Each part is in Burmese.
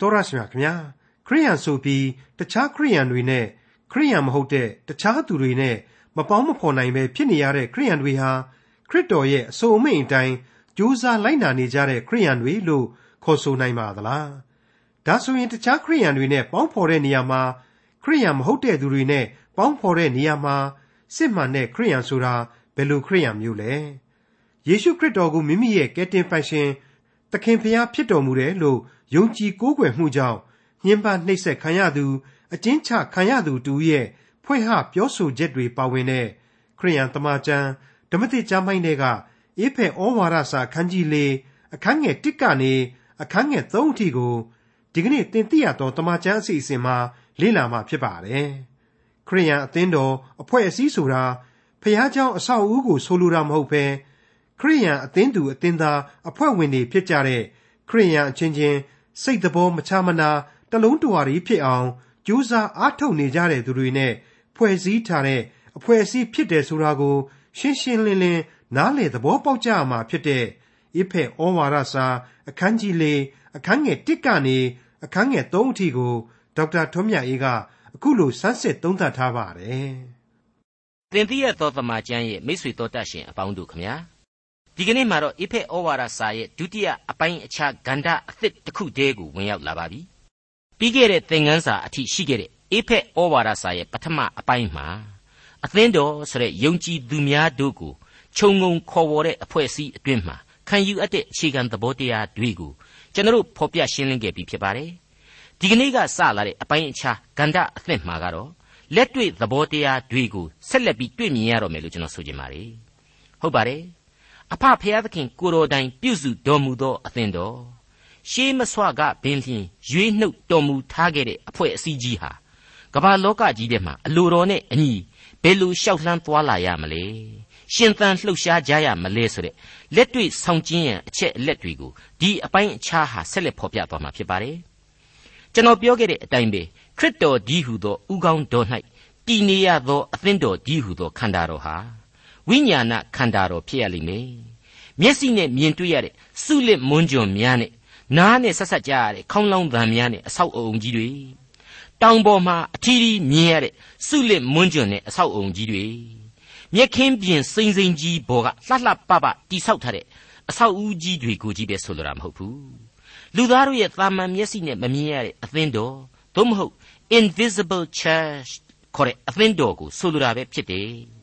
တော်ရရှိမြခင်ဗျာခရိယန်ဆိုပြီးတခြားခရိယန်တွေနဲ့ခရိယန်မဟုတ်တဲ့တခြားသူတွေနဲ့မပေါင်းမဖော်နိုင်ပဲဖြစ်နေရတဲ့ခရိယန်တွေဟာခရစ်တော်ရဲ့အဆိုအမိန့်အတိုင်းကြိုးစားလိုက်နာနေကြတဲ့ခရိယန်တွေလို့ခေါ်ဆိုနိုင်ပါသလားဒါဆိုရင်တခြားခရိယန်တွေနဲ့ပေါင်းဖော်တဲ့နေရာမှာခရိယန်မဟုတ်တဲ့သူတွေနဲ့ပေါင်းဖော်တဲ့နေရာမှာစစ်မှန်တဲ့ခရိယန်ဆိုတာဘယ်လိုခရိယန်မျိုးလဲယေရှုခရစ်တော်ကိုမိမိရဲ့ကယ်တင်ပိုင်ရှင် သခင်ဖျားဖြစ်တော်မူတယ်လို့ယုံကြည်ကိုးကွယ်မှုကြောင့်ညှဉ်းပန်းနှိပ်စက်ခံရသူအကျဉ်းချခံရသူတူရဲ့ဖွင့်ဟပြောဆိုချက်တွေပါဝင်တဲ့ခရိယန်တမန်ကျမ်းဓမ္မတိကျမ်းပိုင်းတွေကအေဖက်ဩဝါဒစာအခန်းကြီး၄အခန်းငယ်၁ကနေအခန်းငယ်၃အထိကိုဒီကနေ့သင်သိရသောတမန်ကျမ်းအစီအစဉ်မှာလေ့လာမှာဖြစ်ပါတယ်။ခရိယန်အသင်းတော်အဖွဲ့အစည်းဆိုတာဖျားเจ้าအဆောက်အဦကိုဆိုလိုတာမဟုတ်ဘဲ ခရိယန်အသင်းသူအသင်းသားအဖွဲ့ဝင်တွေဖြစ်ကြတဲ့ခရိယန်အချင်းချင်းစိတ်သဘောမချမနာတလုံးတဝါရီဖြစ်အောင်ကြိုးစားအားထုတ်နေကြတဲ့သူတွေနဲ့ဖွဲ့စည်းထားတဲ့အဖွဲ့အစည်းဖြစ်တယ်ဆိုတာကို ရှင်းရှင်းလင်းလင်းနားလည်သဘောပေါက်ကြရမှာဖြစ်တဲ့ဣဖက်ဩဝါဒစာအခန်းကြီး၄အခန်းငယ်၁ကနေအခန်းငယ်၃အထိကိုဒေါက်တာထွန်းမြတ်အေးကအခုလိုစမ်းစစ်သုံးသပ်ထားပါတယ်။သင်သိရသောသမာကျမ်းရဲ့မိတ်ဆွေတော်တတ်ရှင်အပေါင်းတို့ခမညာ ဒီကနေ့မှာတော့ဣဖက်ဩဝါဒစာရဲ့ဒုတိယအပိုင်းအခြားဂန္ဓအသစ်တစ်ခုတည်းကိုဝင်ရောက်လာပါပြီပြီးခဲ့တဲ့သင်ခန်းစာအထိရှိခဲ့တဲ့ဣဖက်ဩဝါဒစာရဲ့ပထမအပိုင်းမှာအသင်းတော်ဆိုတဲ့ယုံကြည်သူများတို့ကိုခြုံငုံခေါ်ဝေါ်တဲ့အဖွဲ့အစည်းအတွင်းမှာခံယူအပ်တဲ့အခြေခံသဘောတရားတွေကိုကျွန်တော်ဖော်ပြရှင်းလင်းခဲ့ပြီးဖြစ်ပါတယ်ဒီကနေ့ကစလာတဲ့အပိုင်းအခြားဂန္ဓအသစ်မှာကတော့လက်တွေ့သဘောတရားတွေကိုဆက်လက်ပြီးတွေ့မြင်ရတော့မယ်လို့ကျွန်တော်ဆိုချင်ပါတယ်ဟုတ်ပါတယ် အဖဖျားသခင်ကိုတော်တိုင်ပြုစုတော်မူသောအသင်တော်ရှေးမဆွကပင်ဖြင့်ရွေးနှုတ်တော်မူထားခဲ့တဲ့အဖွဲ့အစည်းကြီးဟာကမ္ဘာလောကကြီးထဲမှာအလိုတော်နဲ့အညီဘယ်လိုလျှောက်လှမ်းသွားလာရမလဲရှင်သန်လှုပ်ရှားကြရမလဲဆိုတဲ့လက်တွေ့ဆောင်ကျင်းရန်အချက်အလက်တွေကိုဒီအပိုင်းအခြားဟာဆက်လက်ဖော်ပြသွားမှာဖြစ်ပါတယ်ကျွန်တော်ပြောခဲ့တဲ့အတိုင်းပဲခရစ်တော်ကြီးဟူသောဥကောင်းတော်၌တည်နေရသောအသင်းတော်ကြီးဟူသောခန္ဓာတော်ဟာ ဝိညာဏခန္ဓာတော်ဖြစ်ရလိမ့်မယ်မျက်စိနဲ့မြင်တွေ့ရတဲ့စုလစ်မွန်းကြွန်များနဲ့နားနဲ့ဆက်ဆက်ကြားရတဲ့ခေါင်းလောင်းသံများနဲ့အဆောက်အုံကြီးတွေတောင်ပေါ်မှာအထီးထီးမြင်ရတဲ့စုလစ်မွန်းကြွန်နဲ့အဆောက်အုံကြီးတွေမြက်ခင်းပြင်စိမ့်စိမ့်ကြီးပေါ်ကလှလှပပတိဆောက်ထားတဲ့အဆောက်အဦကြီးတွေကိုကြီးပဲဆိုလိုတာမဟုတ်ဘူးလူသားတို့ရဲ့သာမန်မျက်စိနဲ့မမြင်ရတဲ့အသင်းတော်သို့မဟုတ် invisible church ခေါ်တဲ့အသင်းတော်ကိုဆိုလိုတာပဲဖြစ်တယ်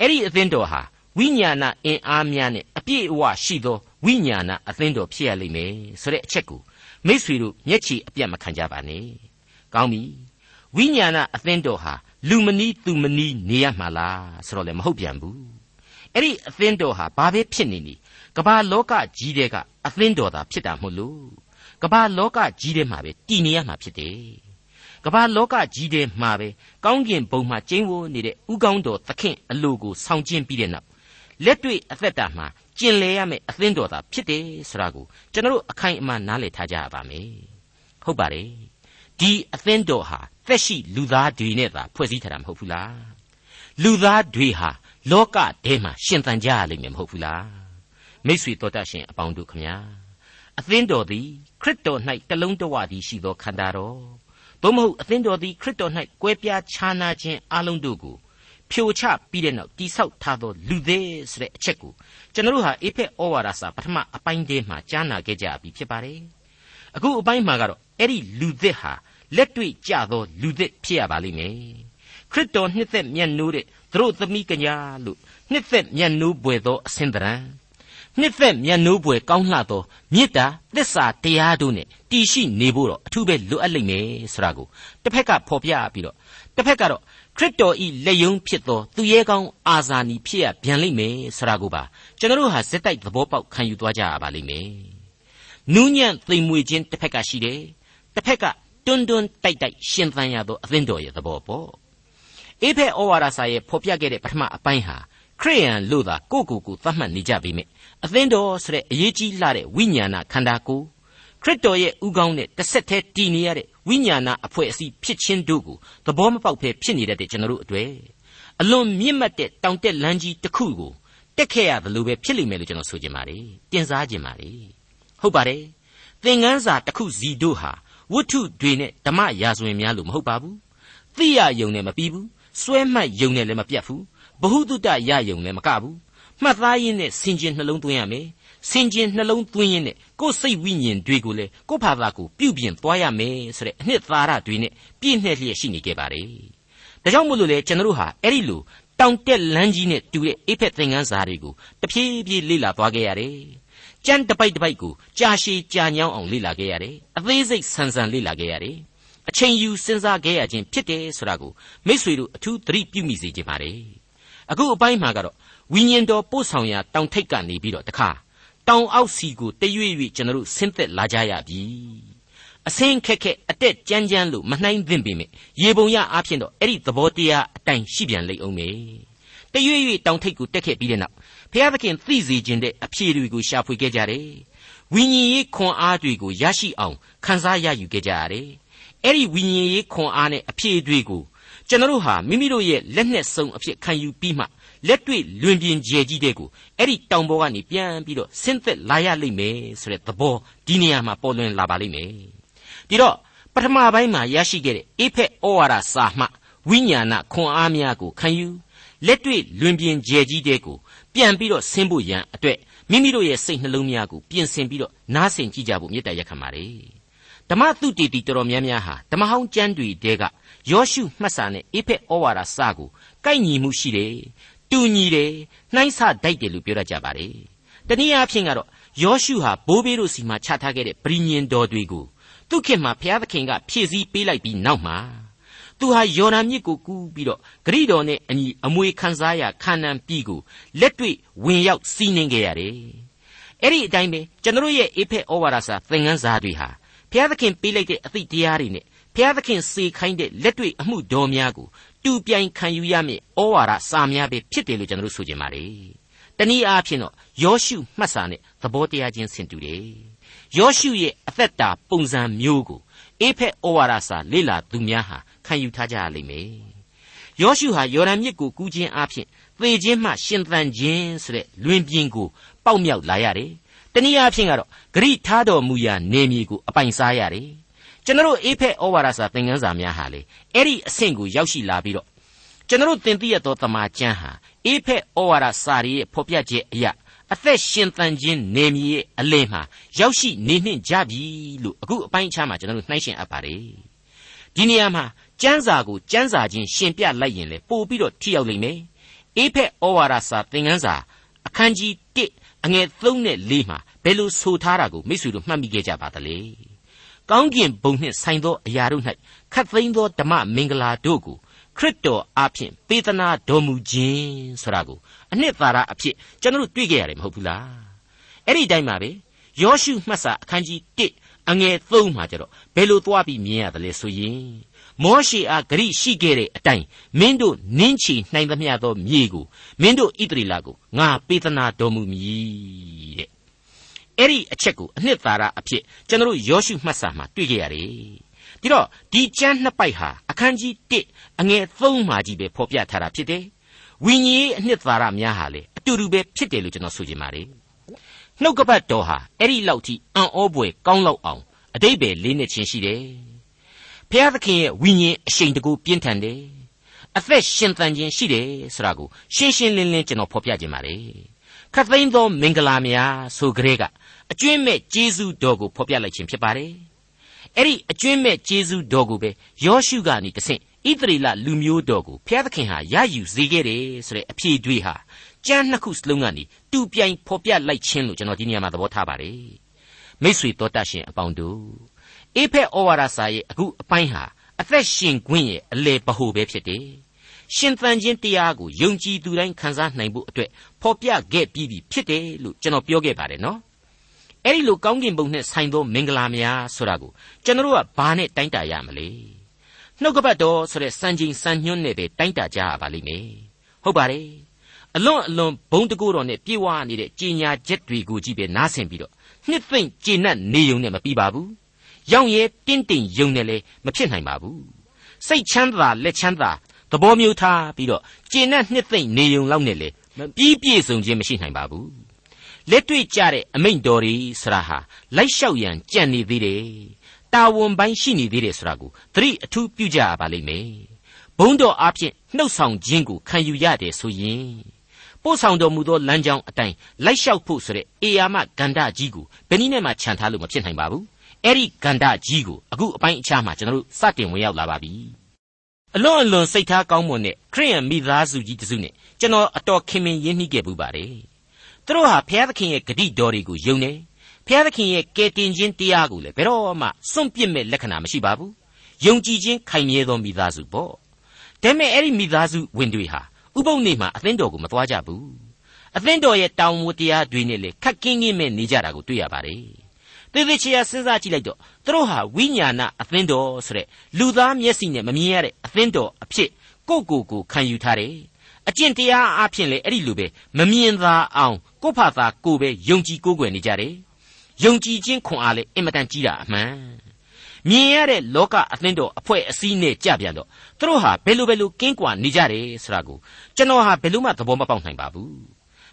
အဲ့ဒီအသင်းတော်ဟာဝိညာဏအင်အားများနဲ့အပြည့်အဝရှိသောဝိညာဏအသင်းတော်ဖြစ်ရလိမ့်မယ်ဆိုတဲ့အချက်ကိုမိษွေတို့မျက်ခြေအပြတ်မခံကြပါနဲ့ကောင်းပြီဝိညာဏအသင်းတော်ဟာလူမနီးသူမနီးနေရမှာလားဆိုတော့လည်းမဟုတ်ပြန်ဘူးအဲ့ဒီအသင်းတော်ဟာဘာပဲဖြစ်နေနေကမ္ဘာလောကကြီးတဲ့ကအသင်းတော်သာဖြစ်တာမဟုတ်လို့ကမ္ဘာလောကကြီးတဲ့မှာပဲတည်နေရမှာဖြစ်တယ် ကမ္ဘာလောကကြီးထဲမှာပဲကောင်းကင်ဘုံမှာကျင်းဝနေတဲ့ဥကောင်းတော်သခင်အလိုကိုဆောင်ကျင်းပြီးတဲ့နောက်လက်တွေ့အသက်တာမှာကျင်လည်ရမယ့်အသင်းတော်သာဖြစ်တယ်ဆိုတာကိုကျွန်တော်အခိုင်အမာနားလည်ထားကြရပါမယ်ဟုတ်ပါတယ်ဒီအသင်းတော်ဟာသက်ရှိလူသားတွေနဲ့သာဖွဲ့စည်းထားတာမဟုတ်ဘူးလားလူသားတွေဟာလောကထဲမှာရှင်သန်ကြရလိမ့်မယ်မဟုတ်ဘူးလားမိษွေတော်တတ်ရှင်အပေါင်းတို့ခမညာအသင်းတော်သည်ခရစ်တော်၌တလုံးတဝသည်ရှိသောခန္ဓာတော် သို့မဟုတ်အသင်းတော်သည်ခရစ်တော်၌ကွဲပြားခြားနာခြင်းအလုံးတို့ကိုဖြိုချပြီးတဲ့နောက်တိဆောက်ထားသောလူသေးဆိုတဲ့အချက်ကိုကျွန်တော်တို့ဟာအေဖက်ဩဝါဒစာပထမအပိုင်းတည်းမှာကြားနာခဲ့ကြပြီဖြစ်ပါတယ်။အခုအပိုင်းမှာကတော့အဲ့ဒီလူသစ်ဟာလက်တွေ့ကြသောလူသစ်ဖြစ်ရပါလိမ့်မယ်။ခရစ်တော်နှစ်သက်မြတ်နိုးတဲ့သူတို့သမီးကညာလို့နှစ်သက်မြတ်နိုးပွေသောအစင်တရံ နှစ်သက်မြတ်နိုးပွေကောင်းလှသောမေတ္တာသစ္စာတရားတို့နဲ့တည်ရှိနေဖို့တော့အထူးပဲလိုအပ်လိမ့်မယ်ဆိုတာကိုတစ်ဖက်ကဖော်ပြပြီးတော့တစ်ဖက်ကတော့ခရစ်တော်ဤလက်ယုံဖြစ်သောသူရဲကောင်းအာဇာနည်ဖြစ်ရပြန်လိမ့်မယ်ဆိုတာကိုပါကျွန်တော်တို့ဟာစက်တိုက်သဘောပေါက်ခံယူသွားကြရပါလိမ့်မယ်။နူးညံ့သိမ်မွေခြင်းတစ်ဖက်ကရှိတယ်။တစ်ဖက်ကတွန်းတွန်းတိုက်တိုက်ရှင်သန်ရသောအသင်းတော်ရဲ့သဘောပေါ့။အေဖက်ဩဝါဒစာရဲ့ဖော်ပြခဲ့တဲ့ပထမအပိုင်းဟာခရိယန်လို့သာကိုယ့်ကိုယ်ကိုသတ်မှတ်နေကြပြီမြဲ အသင်းတော်ဆိုတဲ့အရေးကြီးလာတဲ့ဝိညာဏခန္ဓာကိုယ်ခရစ်တော်ရဲ့ဥကောင်းနဲ့တစ်ဆက်တည်းတည်နေရတဲ့ဝိညာဏအဖွဲ့အစည်းဖြစ်ခြင်းတို့ကိုသဘောမပေါက်ဖဲဖြစ်နေတတ်တဲ့ကျွန်တော်တို့အတွေ့အလွန်မြင့်မတ်တဲ့တောင်တက်လမ်းကြီးတစ်ခုကိုတက်ခဲ့ရတယ်လို့ပဲဖြစ်လိမ့်မယ်လို့ကျွန်တော်ဆိုချင်ပါတယ်တင်စားချင်ပါတယ်ဟုတ်ပါတယ်သင်ငန်းစာတစ်ခုစီတို့ဟာဝတ္ထုတွေနဲ့ဓမ္မရာဇဝင်များလို့မဟုတ်ပါဘူးသိရယုံနဲ့မပြီးဘူးစွဲမှတ်ယုံနဲ့လည်းမပြတ်ဘူးဘ ഹു တုတရယုံလည်းမကဘူး မှတ်သားရင်းနဲ့စင်ကျင်နှလုံးသွင်းရမယ်စင်ကျင်နှလုံးသွင်းရင်းနဲ့ကိုယ်စိတ်ဝိညာဉ်တွေကိုလည်းကိုယ့်ဘာသာကိုပြုပြင်သွားရမယ်ဆိုတဲ့အနှစ်သာရတွေနဲ့ပြည့်နှက်လျက်ရှိနေခဲ့ပါတယ်ဒါကြောင့်မို့လို့လေကျွန်တော်တို့ဟာအဲ့ဒီလိုတောင်တက်လမ်းကြီးနဲ့တူတဲ့အိဖက်သင်္ကန်းစာတွေကိုတဖြည်းဖြည်းလေ့လာသွားခဲ့ရတယ်ကြမ်းတပိုက်တပိုက်ကိုကြာရှည်ကြာညောင်းအောင်လေ့လာခဲ့ရတယ်အသေးစိတ်ဆန်းဆန်းလေ့လာခဲ့ရတယ်အချိန်ယူစဉ်းစားခဲ့ရခြင်းဖြစ်တယ်ဆိုတာကိုမိษွေတို့အထူးသတိပြုမိစေခြင်းပါတယ်အခုအပိုင်းမှာကတော့ ဝိညာဉ်တော်ပို့ဆောင်ရာတောင်ထိပ်ကနေပြီးတော့တခါတောင်အောက်စီကိုတရွေ့ရွေ့ကျွန်တော်တို့ဆင်းသက်လာကြရပြီအစင်းခက်ခက်အတက်ကြမ်းကြမ်းလို့မနှိုင်းသင့်ပေမဲ့ရေပုံရအားဖြင့်တော့အဲ့ဒီသဘောတရားအတိုင်းရှိပြန်လိမ့်အောင်မေတရွေ့ရွေ့တောင်ထိပ်ကိုတက်ခဲ့ပြီးတဲ့နောက်ဘုရားသခင်သိစေခြင်းတဲ့အဖြေတွေကိုရှာဖွေခဲ့ကြတယ်ဝိညာဉ်ရေးခွန်အားတွေကိုရရှိအောင်ခန်းစားရယူခဲ့ကြရတယ်အဲ့ဒီဝိညာဉ်ရေးခွန်အားနဲ့အဖြေတွေကိုကျွန်တော်တို့ဟာမိမိတို့ရဲ့လက်နဲ့စုံအဖြစ်ခံယူပြီးမှ လက်တွေ့လွင်ပြင်ကျဲကြီးတဲ့ကိုအဲ့ဒီတောင်ပေါ်ကနေပြန်ပြီးတော့ဆင်းသက်လာရလိမ့်မယ်ဆိုတဲ့သဘောဒီနေရာမှာပေါ်လွင်လာပါလိမ့်မယ်ဒီတော့ပထမပိုင်းမှာရရှိခဲ့တဲ့အေဖက်ဩဝါဒစာမှဝိညာဏခွန်အားများကိုခံယူလက်တွေ့လွင်ပြင်ကျဲကြီးတဲ့ကိုပြန်ပြီးတော့ဆင်းဖို့ရန်အတွက်မိမိတို့ရဲ့စိတ်နှလုံးများကိုပြင်ဆင်ပြီးတော့နားဆင်ကြည့်ကြဖို့မေတ္တာရက်ခံပါတယ်ဓမ္မသုတေတီတော်တော်များများဟာဓမ္မဟောင်းကျမ်းတွေတဲကယောရှုမှတ်စာနဲ့အေဖက်ဩဝါဒစာကိုကိုက်ညီမှုရှိတယ် တူညီတယ်နှိုင်းဆတိုက်တယ်လို့ပြောတတ်ကြပါတယ်တနည်းအားဖြင့်ကတော့ယောရှုဟာဘိုးဘေးတို့စီမှာချထားခဲ့တဲ့ဗြိညင်တော်တွေကိုသူခင်မှာဘုရားသခင်ကဖြည့်ဆည်းပေးလိုက်ပြီးနောက်မှာသူဟာယော်ဒန်မြစ်ကိုကူးပြီးတော့ဂရိတော်နဲ့အညီအမွေခံစားရခါနန်ပြည်ကိုလက်တွေ့ဝင်ရောက်စီးနှင်းခဲ့ရတယ်အဲ့ဒီအတိုင်းပဲကျွန်တော်ရဲ့အေဖက်ဩဝါဒစာသင်ခန်းစာတွေဟာဘုရားသခင်ပေးလိုက်တဲ့အသည့်တရားတွေနဲ့ဘုရားသခင်စေခိုင်းတဲ့လက်တွေ့အမှုတော်များကို တူပြိုင်ခံယူရမည့်ဩဝါဒစာများပဲဖြစ်တယ်လို့ကျွန်တော်တို့ဆိုကြပါလေ။တနည်းအားဖြင့်တော့ယောရှုမှတ်စာနဲ့သဘောတရားချင်းဆင်တူတယ်။ယောရှုရဲ့အသက်တာပုံစံမျိုးကိုအေဖက်ဩဝါဒစာလေ့လာသူများဟာခံယူထားကြရလိမ့်မယ်။ယောရှုဟာယော်ဒန်မြစ်ကိုကူးခြင်းအပြင်သေခြင်းမှရှင်သန်ခြင်းဆိုတဲ့လွင်ပြင်ကိုပေါက်မြောက်လာရတယ်။တနည်းအားဖြင့်ကတော့ဂရိထားတော်မူရာနေမြေကိုအပိုင်စားရတယ်။ ကျွန်တော်အေဖက်ဩဝါဒစာသင်ခန်းစာများဟာလေအဲ့ဒီအဆင့်ကိုရောက်ရှိလာပြီးတော့ကျွန်တော်သင်သိရသောတမန်ကျမ်းဟာအေဖက်ဩဝါဒစာရဲ့ဖော်ပြချက်အရာအသက်ရှင်သန်ခြင်းနေမြေရဲ့အလင်းမှာရောက်ရှိနေနှင့်ကြပြီလို့အခုအပိုင်းအခြားမှာကျွန်တော်တို့နှိုင်းရှင်အပ်ပါတယ်ဒီနေရာမှာကျမ်းစာကိုကျမ်းစာချင်းရှင်ပြလိုက်ရင်လေပို့ပြီးတော့ထိရောက်လိမ့်မယ်အေဖက်ဩဝါဒစာသင်ခန်းစာအခန်းကြီး1အငယ်3နဲ့4မှာဘယ်လိုဆိုထားတာကိုမိတ်ဆွေတို့မှတ်မိခဲ့ကြပါသလဲ ကောင်းကင်ဘုံနှင့်ဆိုင်သောအရာတို့၌ခတ်သိမ်းသောဓမ္မမင်္ဂလာတို့ကိုခရစ်တော်အားဖြင့်ပေးသနာတော်မူခြင်းဆိုတာကိုအနှစ်သာရအဖြစ်ကျွန်တော်တို့တွေ့ကြရတယ်မဟုတ်ဘူးလားအဲ့ဒီတိုင်းပါပဲယောရှုမှတ်စာအခန်းကြီး1အငယ်3မှာကျတော့ဘယ်လိုသွားပြီးမြင်ရတယ်လဲဆိုရင်မောရှေအားဂရိရှိခဲ့တဲ့အတိုင်းမင်းတို့နင်းချီနိုင်သမျှသောမြေကိုမင်းတို့ဣသရေလကိုငါပေးသနာတော်မူမည်တဲ့ အဲ့ဒီအချက်ကိုအနှစ်သာရအဖြစ်ကျွန်တော်ယောရှုမှတ်စာမှာတွေ့ကြရတယ်။ဒီတော့ဒီကျမ်းနှစ်ပိုက်ဟာအခန်းကြီး1အငယ်3မှာကြီးပဲဖော်ပြထားတာဖြစ်တယ်။ဝိညာဉ်ရေးအနှစ်သာရများဟာလေအတူတူပဲဖြစ်တယ်လို့ကျွန်တော်ဆိုချင်ပါတယ်။နှုတ်ကပတ်တော်ဟာအဲ့ဒီလောက်ထိအံ့ဩဖွယ်ကောင်းလောက်အောင်အတိတ်ပဲလေးနှစ်ချင်းရှိတယ်။ဖျားသခင်ရဲ့ဝိညာဉ်အရှိန်တကူပြင်းထန်တယ်။အသက်ရှင်သန်ခြင်းရှိတယ်ဆိုတာကိုရှင်းရှင်းလင်းလင်းကျွန်တော်ဖော်ပြခြင်းပါလေ။ခတ်သိမ်းသောမင်္ဂလာများဆိုကြတဲ့က အကျွင့်မဲ့ဂျေဇုတော်ကိုဖော်ပြလိုက်ခြင်းဖြစ်ပါတယ်။အဲ့ဒီအကျွင့်မဲ့ဂျေဇုတော်ကိုပဲယောရှုကနေတဆင့်ဣသရေလလူမျိုးတော်ကိုဘုရားသခင်ဟာရယူစေခဲ့တယ်ဆိုတဲ့အဖြေတွေးဟာကျမ်းနှစ်ခုစလုံးကနေတူပြိုင်ဖော်ပြလိုက်ခြင်းလို့ကျွန်တော်ဒီနေရာမှာသဘောထားပါတယ်။မိတ်ဆွေတော်တတ်ရှင်အပေါင်းတို့အေဖက်ဩဝါဒစာရဲ့အခုအပိုင်းဟာအသက်ရှင်ခွင့်ရဲ့အလေပဟုပဲဖြစ်တယ်။ရှင်သန်ခြင်းတရားကိုယုံကြည်သူတိုင်းခံစားနိုင်ဖို့အတွက်ဖော်ပြခဲ့ပြီးပြီဖြစ်တယ်လို့ကျွန်တော်ပြောခဲ့ပါတယ်နော် အဲ့ဒီလိုကောင်းကင်ဘုံနဲ့ဆိုင်သောမင်္ဂလာများဆိုတာကိုကျွန်တော်ကဘာနဲ့တိုင်းတာရမလဲနှုတ်ကပတ်တော်ဆိုတဲ့စံချိန်စံညွှန်းနဲ့ပဲတိုင်းတာကြရပါလိမ့်မယ်ဟုတ်ပါတယ်အလွန်အလွန်ဘုံတကူတော်နဲ့ပြေဝနေတဲ့ကြီးညာချက်တွေကိုကြည့်ပဲနားဆင်ပြီးတော့နှစ်သိမ့်ကျေနပ်နေုံနဲ့မပြီးပါဘူးရောင်ရဲတင်းတင်ယုံနဲ့လည်းမဖြစ်နိုင်ပါဘူးစိတ်ချမ်းသာလက်ချမ်းသာသဘောမျိုးထားပြီးတော့ကျေနပ်နှစ်သိမ့်နေုံလောက်နဲ့လည်းပြီးပြည့်စုံခြင်းမရှိနိုင်ပါဘူး လက်တွေ့ကြတဲ့အမိန့်တော်တွေဆရာဟာလိုက်လျှောက်ရန်ကြံနေသေးတယ်တာဝန်ပိုင်းရှိနေသေးတယ်ဆိုတာကိုသတိအထူးပြုကြရပါလိမ့်မယ်ဘုံတော်အဖြစ်နှုတ်ဆောင်ခြင်းကိုခံယူရတယ်ဆိုရင်ပို့ဆောင်တော်မူသောလမ်းကြောင်းအတိုင်းလိုက်လျှောက်ဖို့ဆိုတဲ့အေယာမဂန္ဓကြီးကိုဘယ်နည်းနဲ့မှခြံထားလို့မဖြစ်နိုင်ပါဘူးအဲ့ဒီဂန္ဓကြီးကိုအခုအပိုင်းအခြားမှာကျွန်တော်တို့စတင်ဝင်ရောက်လာပါပြီအလွန်အလွန်စိတ်ထားကောင်းမွန်တဲ့ခရိယံမိသားစုကြီးတစုနဲ့ကျွန်တော်အတော်ခင်မင်ရင်းနှီးခဲ့ပူပါတယ် သူတို့ဟာဘုရားသခင်ရဲ့ဂတိတော်တွေကိုယုံတယ်ဘုရားသခင်ရဲ့ကယ်တင်ခြင်းတရားကိုလည်းဘယ်တော့မှစွန့်ပစ်မဲ့လက္ခဏာမရှိပါဘူးယုံကြည်ခြင်းခိုင်မြဲသောမိသားစုပေါ့ဒါပေမဲ့အဲ့ဒီမိသားစုဝင်တွေဟာဥပုံနေမှာအသင်းတော်ကိုမသွားကြဘူးအသင်းတော်ရဲ့တောင်းဝတရားတွေနဲ့လေခက်ကင်းကင်းမဲ့နေကြတာကိုတွေ့ရပါတယ်သေသေးချာစဉ်းစားကြည့်လိုက်တော့သူတို့ဟာဝိညာဏအသင်းတော်ဆိုတဲ့လူသားမျက်စိနဲ့မမြင်ရတဲ့အသင်းတော်အဖြစ်ကိုကိုကိုခံယူထားတယ် အကျင့်တရားအဖြစ်လေအဲ့ဒီလိုပဲမမြင်သာအောင်ကိုဖာသာကိုပဲယုံကြည်ကိုးကွယ်နေကြတယ်ယုံကြည်ခြင်းခွန်အားလည်းအင်မတန်ကြီးတာအမှန်မြင်ရတဲ့လောကအသင်းတော်အဖွဲ့အစည်းနဲ့ကြပြန်တော့သူတို့ဟာဘယ်လိုဘယ်လိုကင်းကွာနေကြတယ်ဆိုတာကိုကျွန်တော်ဟာဘယ်လိုမှသဘောမပေါက်နိုင်ပါဘူး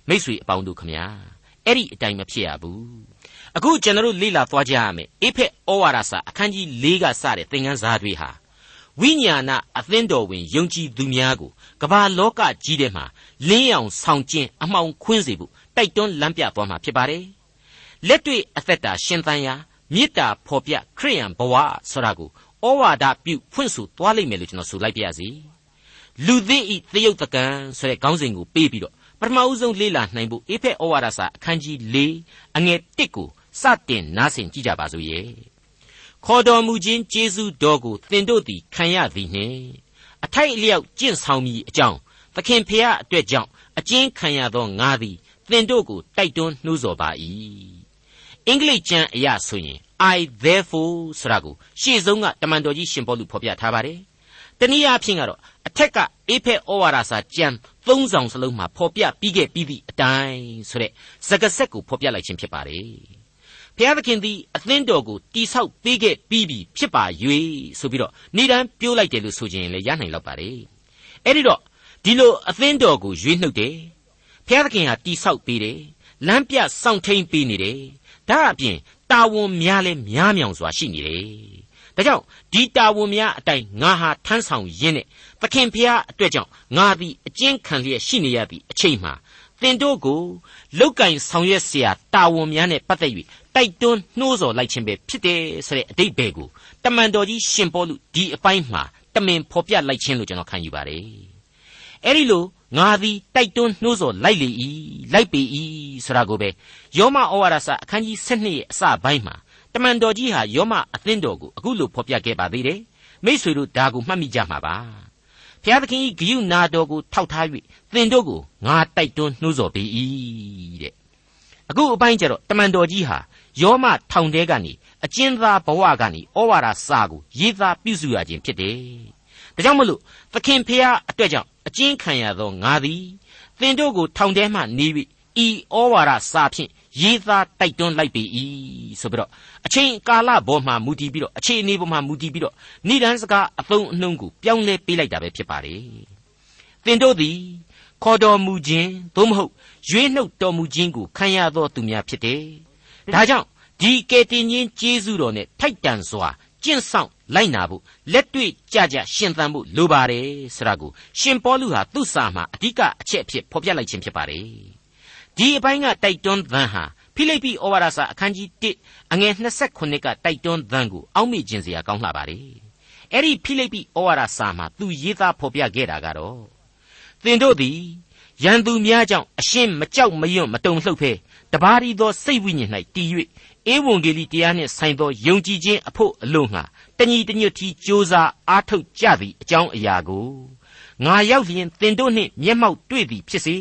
မိษွေအပေါင်းတို့ခမညာအဲ့ဒီအတိုင်းမဖြစ်ရဘူးအခုကျွန်တော်တို့လေ့လာသွားကြရမယ်အေဖက်ဩဝါဒစာအခန်းကြီး၄ကစတဲ့သင်ခန်းစာတွေဟာဝိညာဏအသင်းတော်ဝင်ယုံကြည်သူများကို ကမ္ဘာလောကကြီးထဲမှာလင်းအောင်ဆောင်ကျင်းအမှောင်ခွင်းစေဖို့တိုက်တွန်းလမ်းပြသွားမှာဖြစ်ပါတယ်လက်တွေ့အသက်တာရှင်သန်ရာမေတ္တာဖော်ပြခရိယံဘဝဆိုတာကိုဩဝါဒပြုဖွင့်ဆိုသွားလိမ့်မယ်လို့ကျွန်တော်ဆိုလိုက်ပါရစေလူသစ်ဤသရုပ်တကံဆိုတဲ့ခေါင်းစဉ်ကိုပေးပြီးတော့ပထမဦးဆုံးလေ့လာနိုင်ဖို့အေဖက်ဩဝါဒစာအခန်းကြီး၄အငယ်၁ကိုစတင်နားဆင်ကြည့်ကြပါစို့ရဲ့ခေါ်တော်မူခြင်းကျေးဇူးတော်ကိုသင်တို့သည်ခံရသည်နှင့် အထိုက်အလျောက်ကျင့်ဆောင်မည်အကြောင်းသခင်ဖျားအတွက်ကြောင့်အကျဉ်းခံရသောငါသည်သင်တို့ကိုတိုက်တွန်းနှိုးဆော်ပါ၏အင်္ဂလိပ်ကျမ်းအရဆိုရင် I therefore ဆိုတာကိုရှေ့ဆုံးကတမန်တော်ကြီးရှင်ပေါလုဖော်ပြထားပါတယ်။တနည်းအားဖြင့်ကတော့အထက်ကအေဖက်ဩဝါဒစာကျမ်းသုံးဆောင်စလုံးမှာဖော်ပြပြီးခဲ့ပြီးသည့်အတိုင်းဆိုတဲ့စကားဆက်ကိုဖော်ပြလိုက်ခြင်းဖြစ်ပါတယ်။ ဘုရားသခင်သည်အသင်းတော်ကိုတိဆောက်ပေးခဲ့ပြီးပြီဖြစ်ပါ၍ဆိုပြီးတော့ဏ္ဍန်ပြိုးလိုက်တယ်လို့ဆိုခြင်းလည်းရနိုင်တော့ပါတယ်။အဲ့ဒီတော့ဒီလိုအသင်းတော်ကိုရွေးနှုတ်တယ်။ဘုရားသခင်ဟာတိဆောက်ပေးတယ်။လမ်းပြစောင့်ထိန်ပေးနေတယ်ဒါအပြင်တာဝန်များလဲများမြောင်စွာရှိနေတယ်။ဒါကြောင့်ဒီတာဝန်များအတိုင်းငါဟာထမ်းဆောင်ရင်းနဲ့သခင်ဖျားအတွက်ကြောင့်ငါသည်အကျဉ်းခံလျက်ရှိနေရသည့်အချိန်မှာ သင်တို့ကိုလောက်ကင်ဆောင်ရွက်เสียတာဝန်များနဲ့ပတ်သက်၍တိုက်တွန်းနှိုးဆော်လိုက်ခြင်းပဲဖြစ်တယ်ဆိုတဲ့အတိတ်ဘယ်ကိုတမန်တော်ကြီးရှင်ပေါလုဒီအပိုင်းမှာတမင်ဖော်ပြလိုက်ခြင်းလို့ကျွန်တော်ခံယူပါတယ်။အဲဒီလိုငါသည်တိုက်တွန်းနှိုးဆော်လိုက်လေ၏လိုက်ပေ၏ဆိုတာကိုပဲယောမဩဝါဒစာအခန်းကြီး7ရဲ့အစပိုင်းမှာတမန်တော်ကြီးဟာယောမအသင်းတော်ကိုအခုလိုဖော်ပြခဲ့ပါသေးတယ်မိษွေတို့ဒါကိုမှတ်မိကြမှာပါ ဘုရားသခင်၏ဂယုနာတော်ကိုထောက်ထား၍သင်တို့ကိုငါတိုက်တွန်းနှိုးဆော်ပေ၏တဲ့အခုအပိုင်းကျတော့တမန်တော်ကြီးဟာယောမထောင်ထဲကနေအကျဉ်းသားဘဝကနေဩဝါဒစာကိုရေးသားပြုစုရခြင်းဖြစ်တယ်ဒါကြောင့်မလို့သခင်ဖျားအတွက်ကြောင့်အကျဉ်းခံရသောငါသည်သင်တို့ကိုထောင်ထဲမှနေ၍ဤဩဝါဒစာဖြင့် ရေးသားတိုက်တွန်းလိုက်ပေ၏ဆိုပြီးတော့အချိန်ကာလပေါ်မှာမူတည်ပြီးတော့အခြေအနေပေါ်မှာမူတည်ပြီးတော့ဏိဒန်းစကားအသုံးအနှုန်းကိုပြောင်းလဲပေးလိုက်တာပဲဖြစ်ပါတယ်သင်တို့သည်ခေါ်တော်မူခြင်းသို့မဟုတ်ရွေးနှုတ်တော်မူခြင်းကိုခံရသောသူများဖြစ်တယ်ဒါကြောင့်ဒီကယ်တင်ခြင်းကျေးဇူးတော်နဲ့ထိုက်တန်စွာကျင့်ဆောင်လိုက်နာဖို့လက်တွေ့ကြကြရှင်သန်ဖို့လိုပါတယ်ဆိုတာကိုရှင်ပေါလုဟာသူ့စာမှာအဓိကအချက်အဖြစ်ဖော်ပြလိုက်ခြင်းဖြစ်ပါတယ် ဒီအပိုင်းကတိုက်တွန်းသံဟာဖိလိပ္ပိဩဝါဒစာအခန်းကြီး1အငယ်29ကတိုက်တွန်းသံကိုအောက်မေ့ခြင်းစရာကောင်းလှပါတယ်အဲ့ဒီဖိလိပ္ပိဩဝါဒစာမှာသူရေးသားဖော်ပြခဲ့တာကတော့သင်တို့သည်ရန်သူများကြောင့်အရှင်းမကြောက်မရွံ့မတုန်လှုပ်ဖဲတပါးရီသောစိတ်ဝိညာဉ်၌တည်၍ဧဝံဂေလိတရားနှင့်ဆိုင်သောယုံကြည်ခြင်းအဖို့အလို့ငှာတညီတညွတ်တီကြိုးစားအားထုတ်ကြသည့်အကြောင်းအရာကိုငါရောက်လျင်သင်တို့နှင့်မျက်မှောက်တွေ့သည်ဖြစ်စေ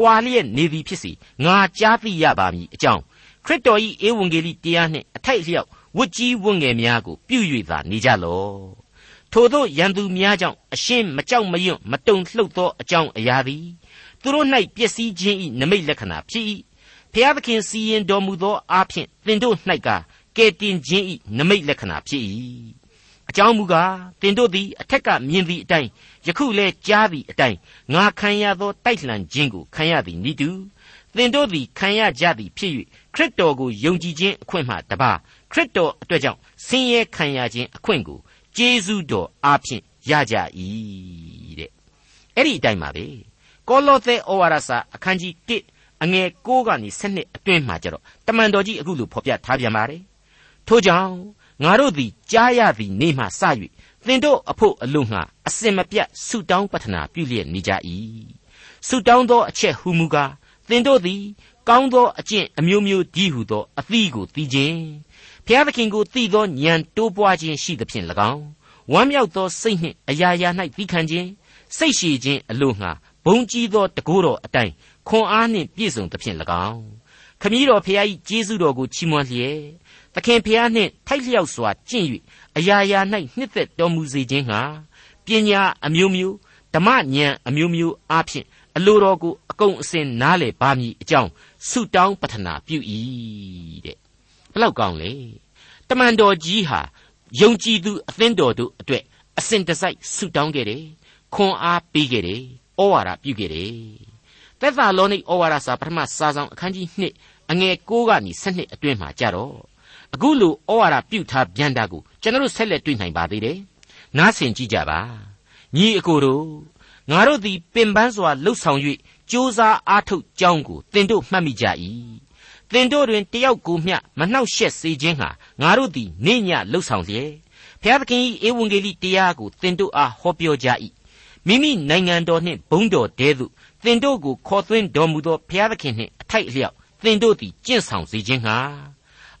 ကွာလျက်နေသည်ဖြစ်စေငါကြားသိရပါမည်အကြောင်းခရစ်တော်၏ဧဝံဂေလိတရားနှင့်အထိုက်လျောက်ဝတ်ကြီးဝတ်ငယ်များကိုပြု၍သာနေကြလော့ထို့သောရန်သူများကြောင့်အရှင်းမကြောက်မရွံ့မတုန်လှုပ်သောအကြောင်းအရာသည်သူတို့၌ပျက်စီးခြင်း၏နမိတ်လက္ခဏာဖြစ်၏ဖျားသခင်စီရင်တော်မူသောအားဖြင့်သင်တို့၌ကကဲတင်ခြင်း၏နမိတ်လက္ခဏာဖြစ်၏ အကြောင်းမူကားသင်တို့သည်အထက်ကမြင်သည့်အတိုင်းယခုလည်းကြားသည့်အတိုင်းငါခံရသောတိုက်လှန်ခြင်းကိုခံရသည်နိတူသသင်တို့သည်ခံရကြသည်ဖြစ်၍ခရစ်တော်ကိုယုံကြည်ခြင်းအခွင့်မှတပါခရစ်တော်အတွက်ကြောင့်ဆင်းရဲခံရခြင်းအခွင့်ကိုကျေးဇူးတော်အားဖြင့်ရကြ၏တဲ့အဲ့ဒီအတိုင်းပါပဲကောလောသဲဩဝါဒစာအခန်းကြီး1အငယ်6ကနေ7အတွင်းမှာကြတော့တမန်တော်ကြီးအခုလိုဖော်ပြထားပြန်ပါတယ်ထို့ကြောင့် ငါတို့သည်ကြားရသည်နေ့မှစ၍သင်တို့အဖို့အလို့ငှာအစင်မပြတ်ဆုတောင်းပတနာပြုလျက်နေကြ၏ဆုတောင်းသောအချက်ဟူမူကားသင်တို့သည်ကောင်းသောအကျင့်အမျိုးမျိုးဒီဟုသောအသီးကိုသိခြင်းဘုရားသခင်ကိုသိသောဉာဏ်တိုးပွားခြင်းရှိသဖြင့်၎င်းဝမ်းမြောက်သောစိတ်နှင့်အရာရာ၌သိခံခြင်းစိတ်ရှည်ခြင်းအလို့ငှာဘုံကြီးသောတကိုးတော်အတိုင်းခွန်အားနှင့်ပြည့်စုံသဖြင့်၎င်းခမည်းတော်ဖျား၏ကျေးဇူးတော်ကိုချီးမွမ်းလျက် သခင်ဖျားနှင့်ထိုက်လျောက်စွာကျင့်၍အရာရာ၌နှစ်သက်တော်မူစေခြင်းဟာပညာအမျိုးမျိုးဓမ္မဉာဏ်အမျိုးမျိုးအားဖြင့်အလိုတော်ကိုအကုန်အစင်နားလေပါမည်အကြောင်းဆုတောင်းပတနာပြု၏တဲ့ဘလောက်ကောင်းလဲတမန်တော်ကြီးဟာယုံကြည်သူအသင်းတော်တို့အတွက်အစဉ်တစိုက်ဆုတောင်းခဲ့တယ်ခွန်အားပေးခဲ့တယ်ဩဝါဒပြုခဲ့တယ်သက်သာလောနိဩဝါဒစာပထမစာဆောင်အခန်းကြီး2အငယ်6ကနေ7အတွင်းမှာကြတော့ အခုလိုဩဝါဒပြုထားပြန်တာကိုကျွန်တော်တို့ဆက်လက်တွေ့နိုင်ပါသေးတယ်နားဆင်ကြည့်ကြပါညီအကိုတို့ငါတို့သည်ပင်ပန်းစွာလှုပ်ဆောင်၍ကြိုးစားအားထုတ်ကြောင်းကိုသင်တို့မှတ်မိကြ၏သင်တို့တွင်တယောက်ကိုမျှမနှောက်ယှက်စေခြင်းဟာငါတို့သည်နေညလှုပ်ဆောင်လျက်ဘုရားသခင်၏ဧဝံဂေလိတရားကိုသင်တို့အားဟောပြောကြ၏မိမိနိုင်ငံတော်နှင့်ဘုန်းတော်တဲသို့သင်တို့ကိုခေါ်သွင်းတော်မူသောဘုရားသခင်နှင့်အထိုက်အလျောက်သင်တို့သည်ကျင့်ဆောင်စေခြင်းဟာ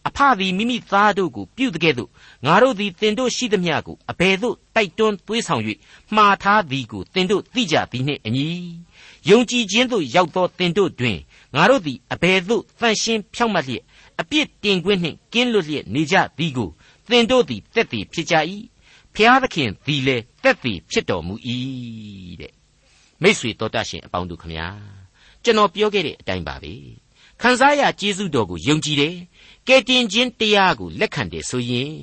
အဖသည်မိမိသားတို့ကိုပြုတဲ့ကဲ့သို့ငါတို့သည်သင်တို့ရှိသမျှကိုအဘယ်သို့တိုက်တွန်းသွေးဆောင်၍မှားထားသည်ကိုသင်တို့သိကြသည်နှင့်အညီယုံကြည်ခြင်းသို့ရောက်သောသင်တို့တွင်ငါတို့သည်အဘယ်သို့တန်ရှင်းဖြောင့်မတ်လျက်အပြစ်တင်ခွင့်နှင့်ကင်းလွတ်လျက်နေကြသည်ကိုသင်တို့သည်တက်တည်ဖြစ်ကြ၏ဖျားသခင်သည်လည်းတက်တည်ဖြစ်တော်မူ၏တဲ့မိတ်ဆွေတော်တတ်ရှင်အပေါင်းတို့ခမညာကျွန်တော်ပြောခဲ့တဲ့အတိုင်းပါပဲခံစားရကျေးဇူးတော်ကိုယုံကြည်တယ် ကယ်တင်ခြင်းတရားကိုလက်ခံတယ်ဆိုရင်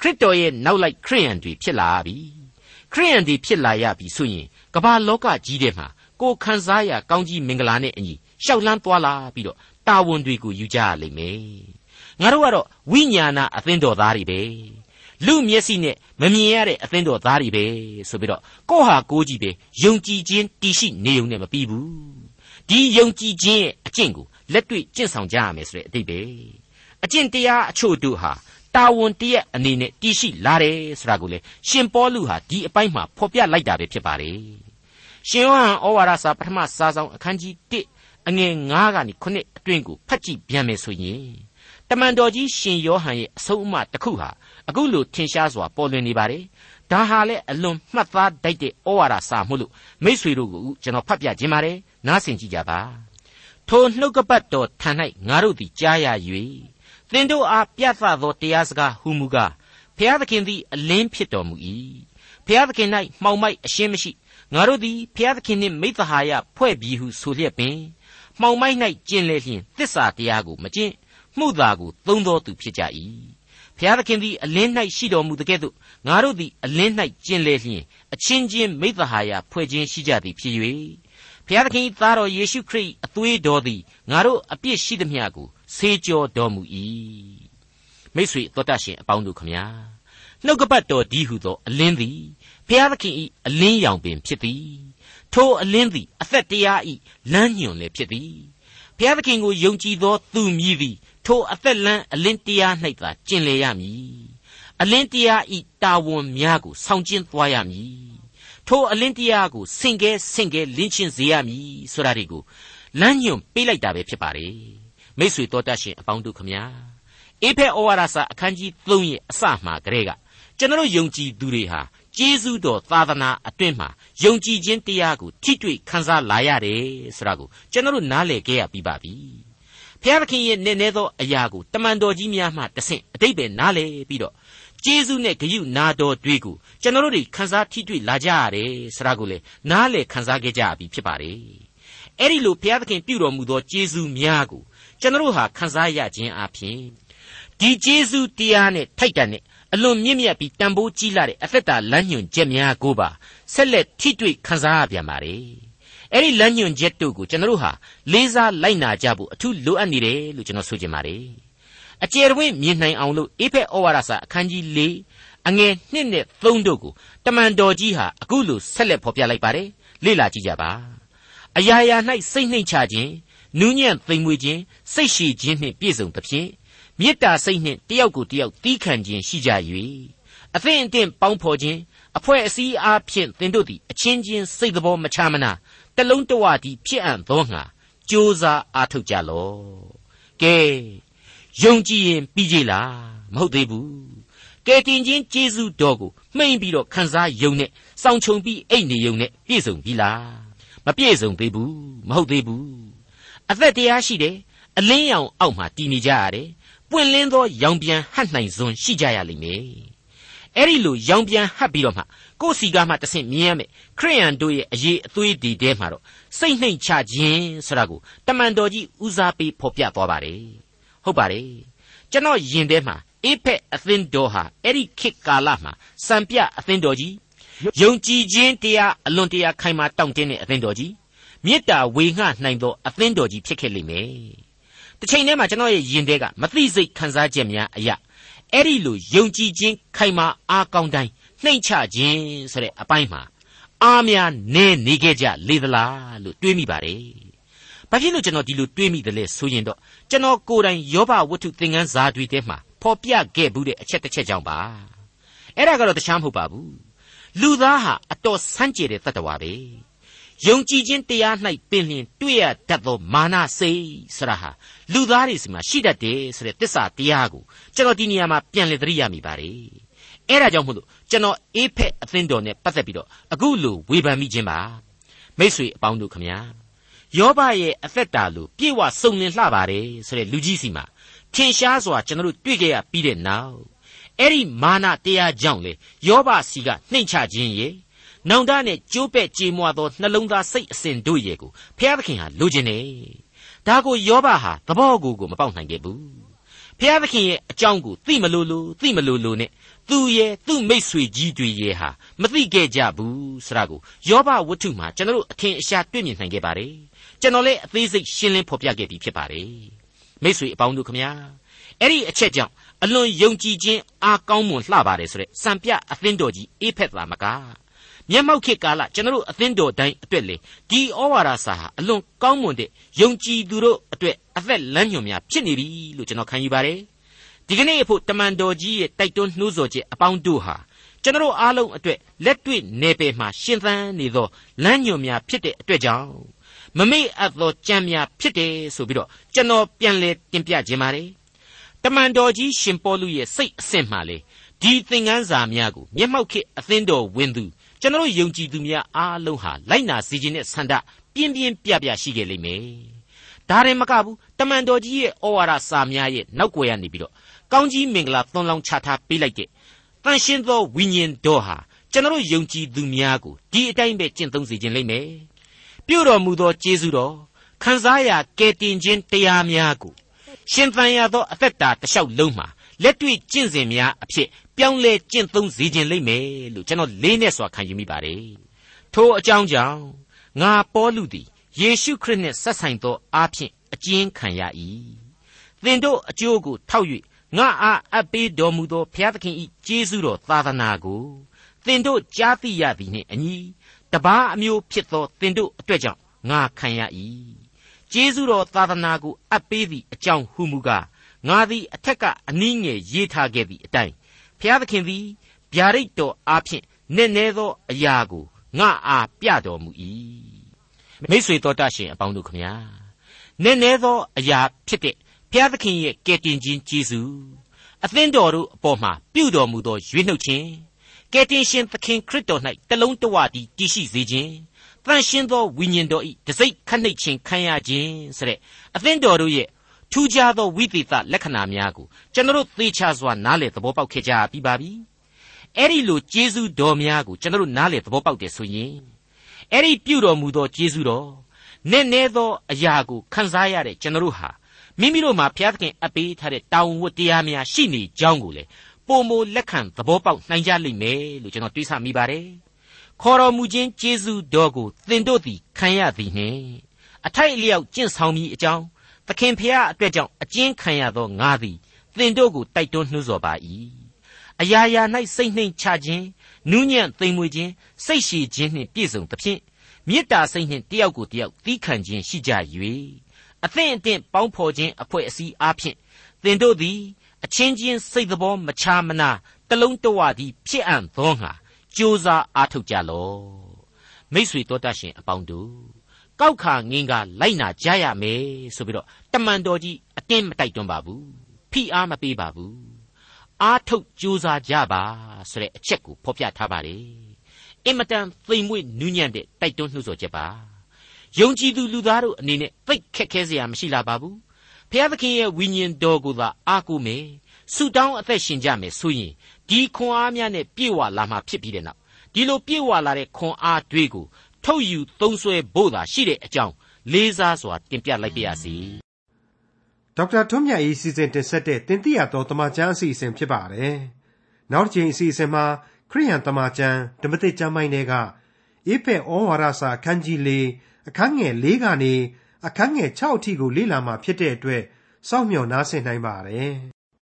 ခရစ်တော်ရဲ့နောက်လိုက်ခရိယန်တွေဖြစ်လာပြီခရိယန်တွေဖြစ်လာရပြီဆိုရင်ကမ္ဘာလောကကြီးထဲမှာကိုခံစားရကောင်းကြီးမင်္ဂလာနဲ့အညီရှောက်လန်းသွားလာပြီးတော့တာဝန်တွေကိုယူကြရလိမ့်မယ်ငါတို့ကတော့ဝိညာဏအသင်းတော်သားတွေပဲလူမျက်စိနဲ့မမြင်ရတဲ့အသင်းတော်သားတွေပဲဆိုပြီးတော့ကိုဟာကိုကြီးပဲယုံကြည်ခြင်းတည်ရှိနေုံနဲ့မပြီးဘူးဒီယုံကြည်ခြင်းရဲ့အကျင့်ကိုလက်တွေ့ကျင့်ဆောင်ကြရမယ်ဆိုတဲ့အတိတ်ပဲ အကျင့်တရားအချို့တို့ဟာတာဝန်တရက်အနေနဲ့တည်ရှိလာတယ်ဆိုတာကိုလေရှင်ပေါလုဟာဒီအပိုင်းမှာဖော်ပြလိုက်တာပဲဖြစ်ပါတယ်ရှင်ယောဟန်ဩဝါဒစာပထမစာဆောင်အခန်းကြီး1အငယ်9ကနေ9အတွင်းကိုဖတ်ကြည့်ပြန်မယ်ဆိုရင်တမန်တော်ကြီးရှင်ယောဟန်ရဲ့အဆုံးအမတစ်ခုဟာအခုလိုထင်ရှားစွာပေါ်လွင်နေပါတယ်ဒါဟာလေအလွန်မှတ်သားတိုက်တဲ့ဩဝါဒစာမှုလို့မိษွေတို့ကိုကျွန်တော်ဖတ်ပြခြင်းပါတယ်နားဆင်ကြည့်ကြပါထိုနှုတ်ကပတ်တော်ထံ၌ငါတို့သည်ကြားရ၍ သင်တို့အားပြသသောတရားစကားဟူမူကားဖျားသခင်သည်အလင်းဖြစ်တော်မူ၏ဖျားသခင်၌မှောင်မိုက်အရှင်းမရှိငါတို့သည်ဖျားသခင်နှင့်မိသဟာယဖွဲ့ပြီးဟုဆိုလျက်ပင်မှောင်မိုက်၌ကျင်လေလျင်သစ္စာတရားကိုမကျင့်မှုသာကိုသုံးတော်သူဖြစ်ကြ၏ဖျားသခင်သည်အလင်း၌ရှိတော်မူတဲ့ကဲ့သို့ငါတို့သည်အလင်း၌ကျင်လေလျင်အချင်းချင်းမိသဟာယဖွဲ့ခြင်းရှိကြသည်ဖြစ်၍ဖျားသခင်သားတော်ယေရှုခရစ်အသွေးတော်သည်ငါတို့အပြစ်ရှိသမျှကို ဆေးကြောတော်မူ၏မိတ်ဆွေတော်တတ်ရှင်အပေါင်းတို့ခမညာနှုတ်ကပတ်တော်ဒီဟုသောအလင်းသည်ဖျားသခင်၏အလင်းရောင်ပင်ဖြစ်သည်ထိုအလင်းသည်အသက်တရား၏လမ်းညွန်လည်းဖြစ်သည်ဖျားသခင်ကိုယုံကြည်သောသူမြည်သည်ထိုအသက်လမ်းအလင်းတရား၌သာကျင်လည်ရမည်အလင်းတရားဤတာဝန်များကိုဆောင်ကျင်းသွားရမည်ထိုအလင်းတရားကိုဆင်ကဲဆင်ကဲလင်းချင်းစေရမည်ဆိုတာဒီကိုလမ်းညွန်ပေးလိုက်တာပဲဖြစ်ပါတ ယ်မိษွေတော်တတ်ရှင်အပေါင်းတို့ခမညာအေဖက်ဩဝါဒစာအခန်းကြီး3ရဲ့အစမှကတည်းကကျွန်တော်ယုံကြည်သူတွေဟာကျေးဇူးတော်သာသနာအတွင်းမှာယုံကြည်ခြင်းတရားကိုထိတွေ့ခံစားလာရတယ်ဆိုတာကိုကျွန်တော်နားလည်ခဲ့ရပြီးပါပြီဖျားသခင်ရဲ့နည်းနည်းသောအရာကိုတမန်တော်ကြီးများမှတဆင့်အတိတ်ပဲနားလည်ပြီးတော့ကျေးဇူးနဲ့ဂရုနာတော်တွေကိုကျွန်တော်တို့ခန်းစားထိတွေ့လာကြရတယ်ဆိုတာကိုလေနားလည်ခန်းစားခဲ့ကြပြီဖြစ်ပါတယ် အဲ့ဒီလိုဘုရားသခင်ပြုတော်မူသောကျေးဇူးများကိုကျွန်တော်ဟာခန်းစားရခြင်းအပြင်ဒီကျေးဇူးတရားနဲ့ထိုက်တန်တဲ့အလွန်မြင့်မြတ်ပြီးတန်ဖိုးကြီးလာတဲ့အသက်တာလမ်းညွှန်ချက်များကိုပါဆက်လက်ထိတွေ့ခန်းစားရပြန်ပါ रे အဲ့ဒီလမ်းညွှန်ချက်တို့ကိုကျွန်တော်တို့ဟာလေးစားလိုက်နာကြဖို့အထူးလိုအပ်နေတယ်လို့ကျွန်တော်ဆိုချင်ပါတယ်အကျယ်တွင်မြင်နိုင်အောင်လို့အေဖက်ဩဝါဒစာအခန်းကြီး၄အငယ်1နဲ့3တို့ကိုတမန်တော်ကြီးဟာအခုလိုဆက်လက်ဖော်ပြလိုက်ပါတယ်လေ့လာကြည့်ကြပါ အရာရာ၌စိတ်နှိမ်ချခြင်းနူးညံ့သိမ်မွေ့ခြင်းစိတ်ရှည်ခြင်းနှင့်ပြည့်စုံသဖြင့်မေတ္တာစိတ်နှင့်တယောက်ကိုတယောက်တီးခံခြင်းရှိကြ၍အသင့်အတင့်ပေါင်းဖော်ခြင်းအဖွဲ့အစည်းအားဖြင့်သင်တို့သည်အချင်းချင်းစိတ်သဘောမချမနာတလုံးတဝတည်းဖြစ်အံ့သောငါကြိုးစားအားထုတ်ကြလော့ကဲယုံကြည်ရင်ပြီးကြလားမဟုတ်သေးဘူးကဲတင်ချင်းကျေးဇူးတော်ကိုမှိန်ပြီးတော့ခံစားယုံနဲ့စောင့်ချုံပြီးအိတ်နေယုံနဲ့ပြည့်စုံပြီလား မပြည့်စုံသေးဘူးမဟုတ်သေးဘူးအသက်တရားရှိတယ်အလင်းရောင်အောက်မှာတည်နေကြရတယ်ပွင့်လင်းသောရောင်ပြန်ဟတ်နိုင်စွန်းရှိကြရလိမ့်မယ်အဲ့ဒီလိုရောင်ပြန်ဟတ်ပြီးတော့မှကိုယ်စီကားမှတဆင့်မြင်ရမယ်ခရိယန်တို့ရဲ့အရေးအသွေးဒီတဲမှာတော့စိတ်နှိမ်ချခြင်းဆိုတာကိုတမန်တော်ကြီးဦးစားပေးဖော်ပြသွားပါတယ်ဟုတ်ပါတယ်ကျွန်တော်ယင်ထဲမှာအေဖက်အသင်းတော်ဟာအဲ့ဒီခေတ်ကာလမှာစံပြအသင်းတော်ကြီး ယုံကြည်ခြင်းတရားအလွန်တရာခိုင်မာတောင့်တင်းတဲ့အသင်းတော်ကြီးမေတ္တာဝေငှနိုင်သောအသင်းတော်ကြီးဖြစ်ခဲ့လိမ့်မယ်တစ်ချိန်တည်းမှာကျွန်တော်ရဲ့ယင်ထဲကမသိစိတ်ခံစားချက်များအရာအဲ့ဒီလိုယုံကြည်ခြင်းခိုင်မာအားကောင်းတိုင်းနှိမ့်ချခြင်းဆိုတဲ့အပိုင်းမှာအားများနဲနေခဲ့ကြလေသလားလို့တွေးမိပါတယ်။ဘာဖြစ်လို့ကျွန်တော်ဒီလိုတွေးမိတယ်လဲဆိုရင်တော့ကျွန်တော်ကိုယ်တိုင်ယောဘဝတ္ထုသင်ခန်းစာတွေထဲမှာဖော်ပြခဲ့ဘူးတဲ့အချက်တစ်ချက်ကြောင့်ပါ။အဲ့ဒါကတော့တခြားမဟုတ်ပါဘူး။ လူသားဟာအတော်ဆန်းကျယ်တဲ့တ attva ပဲ။ယုံကြည်ခြင်းတရား၌ပင်လျင်တွေ့ရတတ်သောမာနစိတ်ဆရာဟာလူသားတွေစီမှာရှိတတ်တယ်ဆိုတဲ့သစ္စာတရားကိုကျွန်တော်ဒီနေရာမှာပြန်လည်သတိရမိပါတယ်အဲ့ဒါကြောင့်မို့လို့ကျွန်တော်အေးဖက်အသင်းတော်နဲ့ပတ်သက်ပြီးတော့အခုလိုဝေဖန်မိခြင်းပါမိษွေအပေါင်းတို့ခမညာယောဘရဲ့အသက်တာလို့ပြေဝစုံလင်လှပါတယ်ဆိုတဲ့လူကြီးစီမှာထင်ရှားစွာကျွန်တော်တို့တွေ့ကြရပြီးတဲ့နောက် အဲ့ဒီမာနတရားကြောင့်လေယောဘစီကနှိမ့်ချခြင်းရဲ့နောင်တနဲ့ကျိုးပဲ့ကြေမွသောနှလုံးသားစိတ်အစဉ်တို့ရဲ့ကိုဖျားသခင်ဟာလိုချင်တယ်ဒါကိုယောဘဟာသဘောကိုကိုမပေါက်နိုင်ခဲ့ဘူးဖျားသခင်ရဲ့အကြောင်းကိုသိမလို့လို့သိမလို့လို့နဲ့သူရဲ့သူ့မိတ်ဆွေကြီးတွေရဲ့ဟာမသိခဲ့ကြဘူးဆိုတာကိုယောဘဝတ္ထုမှာကျွန်တော်တို့အထင်အရှားတွေ့မြင်နိုင်ခဲ့ပါတယ်ကျွန်တော်လည်းအသေးစိတ်ရှင်းလင်းဖော်ပြခဲ့ပြီးဖြစ်ပါတယ်မိတ်ဆွေအပေါင်းတို့ခမညာအဲ့ဒီအချက်ကြောင့် အလွန်ယုံကြည်ခြင်းအားကောင်းမွန်လှပါတယ်ဆိုတဲ့စံပြအသင်းတော်ကြီးအေးဖက်သာမကမျက်မှောက်ခေတ်ကာလကျွန်တော်တို့အသင်းတော်တိုင်းအတွက်လေဒီဩဝါဒစာဟာအလွန်ကောင်းမွန်တဲ့ယုံကြည်သူတို့အတွက်အသက်လမ်းညွှန်များဖြစ်နေပြီလို့ကျွန်တော်ခံယူပါတယ်ဒီကနေ့အဖို့တမန်တော်ကြီးရဲ့တိုက်တွန်းနှိုးဆော်ချက်အပေါင်းတို့ဟာကျွန်တော်အားလုံးအတွက်လက်တွေ့နေပယ်မှာရှင်သန်နေသောလမ်းညွှန်များဖြစ်တဲ့အတွက်ကြောင့်မမေ့အပ်သောကြံများဖြစ်တယ်ဆိုပြီးတော့ကျွန်တော်ပြန်လဲတင်ပြခြင်းပါတယ် တမန်တော်ကြီးရှင်ပေါလုရဲ့စိတ်အဆင့်မှလေဒီသင်ခန်းစာများကိုမျက်မှောက်ခေအသင်းတော်ဝင်သူကျွန်တော်ယုံကြည်သူများအားလုံးဟာလိုက်နာစီခြင်းနဲ့ဆန္ဒပြင်းပြင်းပြပြရှိခဲ့လိမ့်မယ်ဒါရင်မကဘူးတမန်တော်ကြီးရဲ့ဩဝါဒစာများရဲ့နောက်ွယ်ရနေပြီးတော့ကောင်းကြီးမင်္ဂလာသွန်လောင်းချထားပေးလိုက်တဲ့တန်ရှင်းသောဝိညာဉ်တော်ဟာကျွန်တော်ယုံကြည်သူများကိုဒီအတိုင်းပဲကျင့်သုံးစေခြင်းလိမ့်မယ်ပြုတော်မူသောကျေးဇူးတော်ခံစားရကယ်တင်ခြင်းတရားများကို ရှင်သန်ရသောအသက်တာတစ်လျှောက်လုံးမှာလက်တွေ့ကျင့်စဉ်များအဖြစ်ပြောင်းလဲကျင့်သုံးစေခြင်းလိမ့်မယ်လို့ကျွန်တော်လေးနဲ့စွာခံယူမိပါတယ်ထိုအကြောင်းကြောင့်ငါပေါလုသည်ယေရှုခရစ်နှင့်ဆက်ဆိုင်သောအားဖြင့်အကျဉ်းခံရ၏သင်တို့အကျိုးကိုထောက်၍ငါအားအပ်ပေးတော်မူသောဘုရားသခင်၏ကျေးဇူးတော်သာသနာကိုသင်တို့ကြားသိရသည်နှင့်အညီတပါးအမျိုးဖြစ်သောသင်တို့အတွက်ကြောင့်ငါခံရ၏ ကျေးဇူးတော်သာသနာကိုအပ်ပေးသည့်အကြောင်းဟုမူကားငါသည်အထက်ကအနည်းငယ်ရေးထားခဲ့သည့်အတိုင်းဘုရားသခင်သည်ဗျာဒိတ်တော်အားဖြင့်နည်းနည်းသောအရာကိုငါအားပြတော်မူ၏မိတ်ဆွေတော်တတ်ရှင်အပေါင်းတို့ခမညာနည်းနည်းသောအရာဖြစ်တဲ့ဘုရားသခင်ရဲ့ကယ်တင်ခြင်းကျေးဇူးအသင်းတော်တို့အပေါ်မှာပြုတော်မူသောရွေးနှုတ်ခြင်းကယ်တင်ရှင်သခင်ခရစ်တော်၌တလုံးတဝတည်းတည်ရှိစေခြင်း တန်ရှင်းသောဝိညာဉ်တော်၏တစိ့ခတ်နှိတ်ခြင်းခံရခြင်းဆိုတဲ့အသင်းတော်တို့ရဲ့ထူးခြားသောဝိသေသလက္ခဏာများကိုကျွန်တော်သေချာစွာနားလည်သဘောပေါက်ခဲ့ကြပြီးပါပြီအဲ့ဒီလိုကျေးဇူးတော်များကိုကျွန်တော်နားလည်သဘောပေါက်တယ်ဆိုရင်အဲ့ဒီပြုတော်မူသောကျေးဇူးတော်နည်းနည်းသောအရာကိုခံစားရတဲ့ကျွန်တော်ဟာမိမိတို့မှာဘုရားသခင်အပေးထားတဲ့တာဝန်ဝတ္တရားများရှိနေကြောင်းကိုလေပုံမလက်ခံသဘောပေါက်နိုင်ကြလိမ့်မယ်လို့ကျွန်တော်တွေးဆမိပါတယ် ခေါ်တော်မူခြင်းကျေးဇူးတော်ကိုသင်တို့သည်ခံရသည်နှင့်အထိုက်အလျောက်ကျင့်ဆောင်မိအကြောင်းသခင်ဖျားအတွက်ကြောင့်အကျဉ်းခံရသောငါသည်သင်တို့ကိုတိုက်တွန်းနှိုးဆော်ပါ၏အရာရာ၌စိတ်နှိမ်ချခြင်းနူးညံ့သိမ်မွေ့ခြင်းစိတ်ရှည်ခြင်းနှင့်ပြည့်စုံသဖြင့်မေတ္တာစိတ်နှင့်တယောက်ကိုတယောက်သီးခံခြင်းရှိကြ၍အသင့်အတင့်ပေါင်းဖော်ခြင်းအဖွဲ့အစည်းအားဖြင့်သင်တို့သည်အချင်းချင်းစိတ်တော်မချာမနာတလုံးတဝသည်ဖြစ်အံ့သောငါ ကြိုးစားအားထုတ်ကြလော့မိษွေတော်တတ်ရှင်အပေါင်းတို့ကောက်ခါငင်းကလိုက်နာကြရမယ်ဆိုပြီးတော့တမန်တော်ကြီးအတင်းမတိုက်တွန်းပါဘူးဖိအားမပေးပါဘူးအားထုတ်ကြိုးစားကြပါဆိုတဲ့အချက်ကိုဖော်ပြထားပါတယ်အင်မတန်သိမ်မွေ့နူးညံ့တဲ့တိုက်တွန်းနှုတ်ဆော်ချက်ပါယုံကြည်သူလူသားတို့အနေနဲ့သိခက်ခဲစရာမရှိလာပါဘူးဖျားသခင်ရဲ့ဝိညာဉ်တော်ကိုသာအားကိုးမယ်ဆုတောင်းအသက်ရှင်ကြမယ်ဆိုရင် ဒီခွန်အားများနဲ့ပြည့်ဝလာမှဖြစ်ပြီးတဲ့နောက်ဒီလိုပြည့်ဝလာတဲ့ခွန်အားတွေကိုထုတ်ယူသုံးဆွဲဖို့သာရှိတဲ့အကြောင်းလေးစားစွာတင်ပြလိုက်ပါရစေဒေါက်တာထွန်းမြတ်၏စီစဉ်တင်ဆက်တဲ့တင်ပြတော်တမချန်းအစီအစဉ်ဖြစ်ပါတယ်နောက်တစ်ချိန်အစီအစဉ်မှာခရိယန်တမချန်းဓမ္မသစ်ကျမ်းပိုင်းတွေကဧဖက်ဩဝါဒစာအခန်းကြီး၄အခန်းငယ်၄ကနေအခန်းငယ်6အထိကိုလေ့လာမှာဖြစ်တဲ့အတွက်စောင့်မျှော်နားဆင်နိုင်ပါတယ်